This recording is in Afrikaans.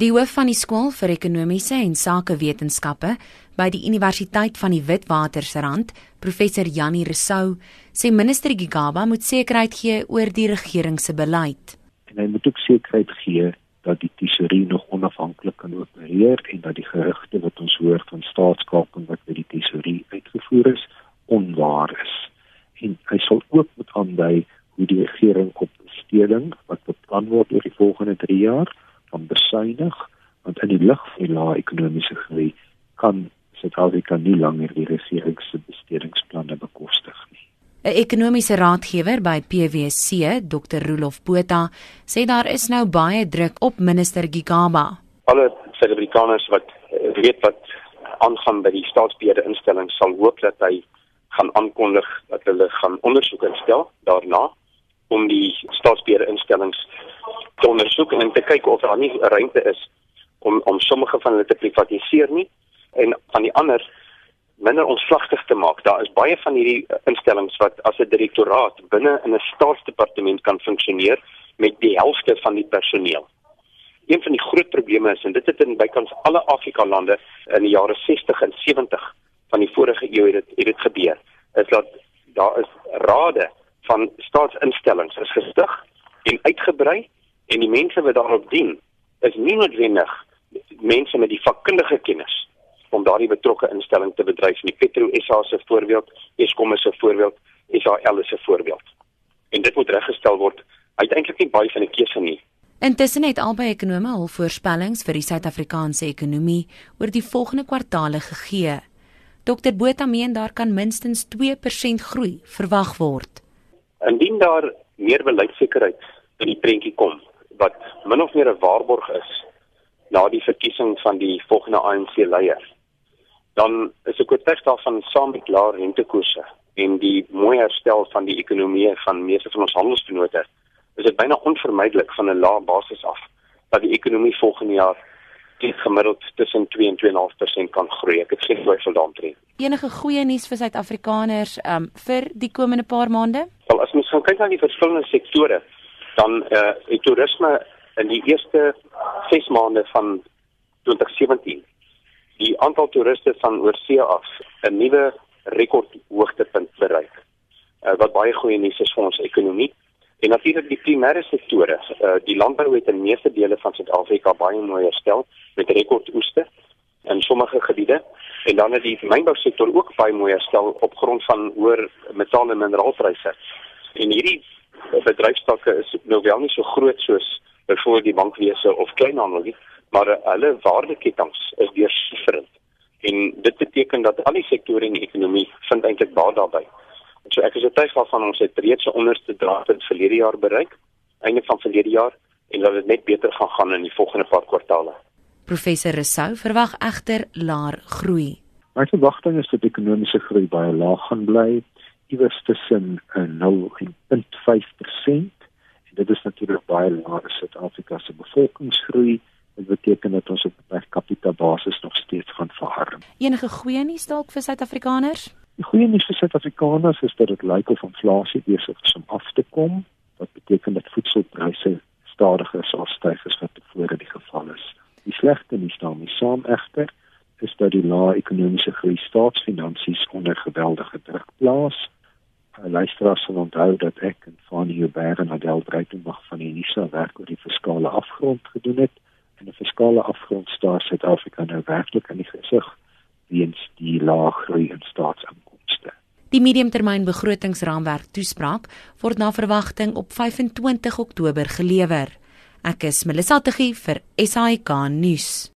Die hoof van die skool vir ekonomiese en sakewetenskappe by die Universiteit van die Witwatersrand, professor Janie Resou, sê minister Gigaba moet sekerheid gee oor die regering se beleid. En hy moet ook sekerheid gee dat die tesorie nog onafhanklik kan opereer en dat die gerugte wat ons hoor van staatskaping wat by die tesorie uitgevoer is, onwaar is. En hy sal ook moet aandui hoe die regering op besteding wat beplan word oor die volgende 3 jaar van besuinig want in die lig van die lae ekonomiese groei kan Suid-Afrika nie langer die regering se bestedingsplanne bekostig nie. 'n Ekonomiese raadgewer by PwC, Dr. Rolof Botha, sê daar is nou baie druk op minister Gigaba. Alle Suid-Afrikaners wat eh, weet wat aangaan by die staatsbeheerde instellings sal hoop dat hy gaan aankondig dat hulle gaan ondersoek instel daarna om die staatsbeheerde instellings te ondersoek en te kyk of daar nie ruimte is om om sommige van hulle te privatiseer nie en van die ander minder onslagtig te maak. Daar is baie van hierdie instellings wat as 'n direktoraat binne in 'n staatsdepartement kan funksioneer met die helfte van die personeel. Een van die groot probleme is en dit het in bykans alle Afrika lande in die jare 60 en 70 van die vorige eeu het dit het dit gebeur is dat daar is rade van staatsinstellings is gestig en uitgebrei en die mense wat daarop dien is nie noodwendig mense met die vakkundige kennis om daardie betrokke instelling te bedryf nie Petro SA se voorbeeld Eskom se voorbeeld SAL se voorbeeld en dit moet reggestel word uiteindelik nie baie van 'n keuse nie Intussen het albei ekonome hul voorspellings vir die Suid-Afrikaanse ekonomie oor die volgende kwartaale gegee. Dr Botha meen daar kan minstens 2% groei verwag word. Indien daar meer beleidsekerheid in die prentjie kom wat min of meer 'n waarborg is na die verkiesing van die volgende ANC leier, dan is ek oortuig daarvan saam met laer rentekoerse en die mooi herstel van die ekonomie van meeste van ons handelsvennote, is dit byna onvermydelik van 'n lae basis af dat die ekonomie volgende jaar teen gemiddeld tussen 2 en 2.5% kan groei. Ek het geen twyfel daaroor. Enige goeie nuus vir Suid-Afrikaners um vir die komende paar maande? Wel as mens kyk na die verskillende sektore, dan eh uh, toerisme in die eerste 6 maande van 2017 die aantal toeriste van oorsee af 'n nuwe rekordhoogtepunt bereik. Uh, wat baie goeie nuus is vir ons ekonomie. En natuurlik die primêre sektore, uh, die landbou het in meeste dele van Suid-Afrika baie mooi herstel met rekordoeste in sommige gebiede en dan het die mynbousektor ook baie mooi herstel op grond van hoër metaal en mineraalpryse. En hierdie bedryfstakke is nou wel nie so groot soos byvoorbeeld die bankwese of kleinhandel nie, maar hulle waardeketings is deursifferend. En dit beteken dat al die sektore in die ekonomie vind eintlik baat daarbey. So ek is oortuig van ons het reeds 'n onderste draagpunt verlede jaar bereik, einde van verlede jaar en dat dit net beter gaan gaan in die volgende paar kwartaale. Professor Resou verwag egter laer groei. My verwagting is dat ekonomiese groei baie laag gaan bly, iewers tussen 0 en 0.5% en dit is natuurlik baie laer as Suid-Afrika se bevolkingsgroei. Dit beteken dat ons op per capita basis nog steeds gaan verharm. Enige goeie nuus dalk vir Suid-Afrikaners? Die goeie nuus vir Suid-Afrikaners is dat dit lyk of inflasie besig is om af te kom, wat beteken dat voedselpryse stadiger sal styg as wat tevore die geval is. Die slegte nuus daarmee saam egter is dat die lae ekonomiese groei staatsfinansies onder geweldige druk plaas. Luisteraars sal onthou dat ek en Fanie Joubert en Adel Breitenberg van die Unisa werk oor die fiskale afgrond gedoen het en 'n fiskale afgrond staar Suid-Afrika nou werklik in die gesig weens die lae groei in staatsinkomste. Die mediumtermynbegrotingsraamwerk toespraak word na verwagting op 25 Oktober gelewer. Ek is Melissa Tuggie vir SAK nuus.